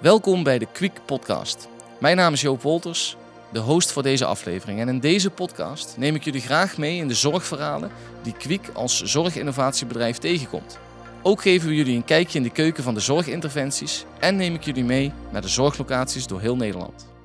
Welkom bij de Quick Podcast. Mijn naam is Joop Wolters, de host voor deze aflevering. En in deze podcast neem ik jullie graag mee in de zorgverhalen die Quick als zorginnovatiebedrijf tegenkomt. Ook geven we jullie een kijkje in de keuken van de zorginterventies en neem ik jullie mee naar de zorglocaties door heel Nederland.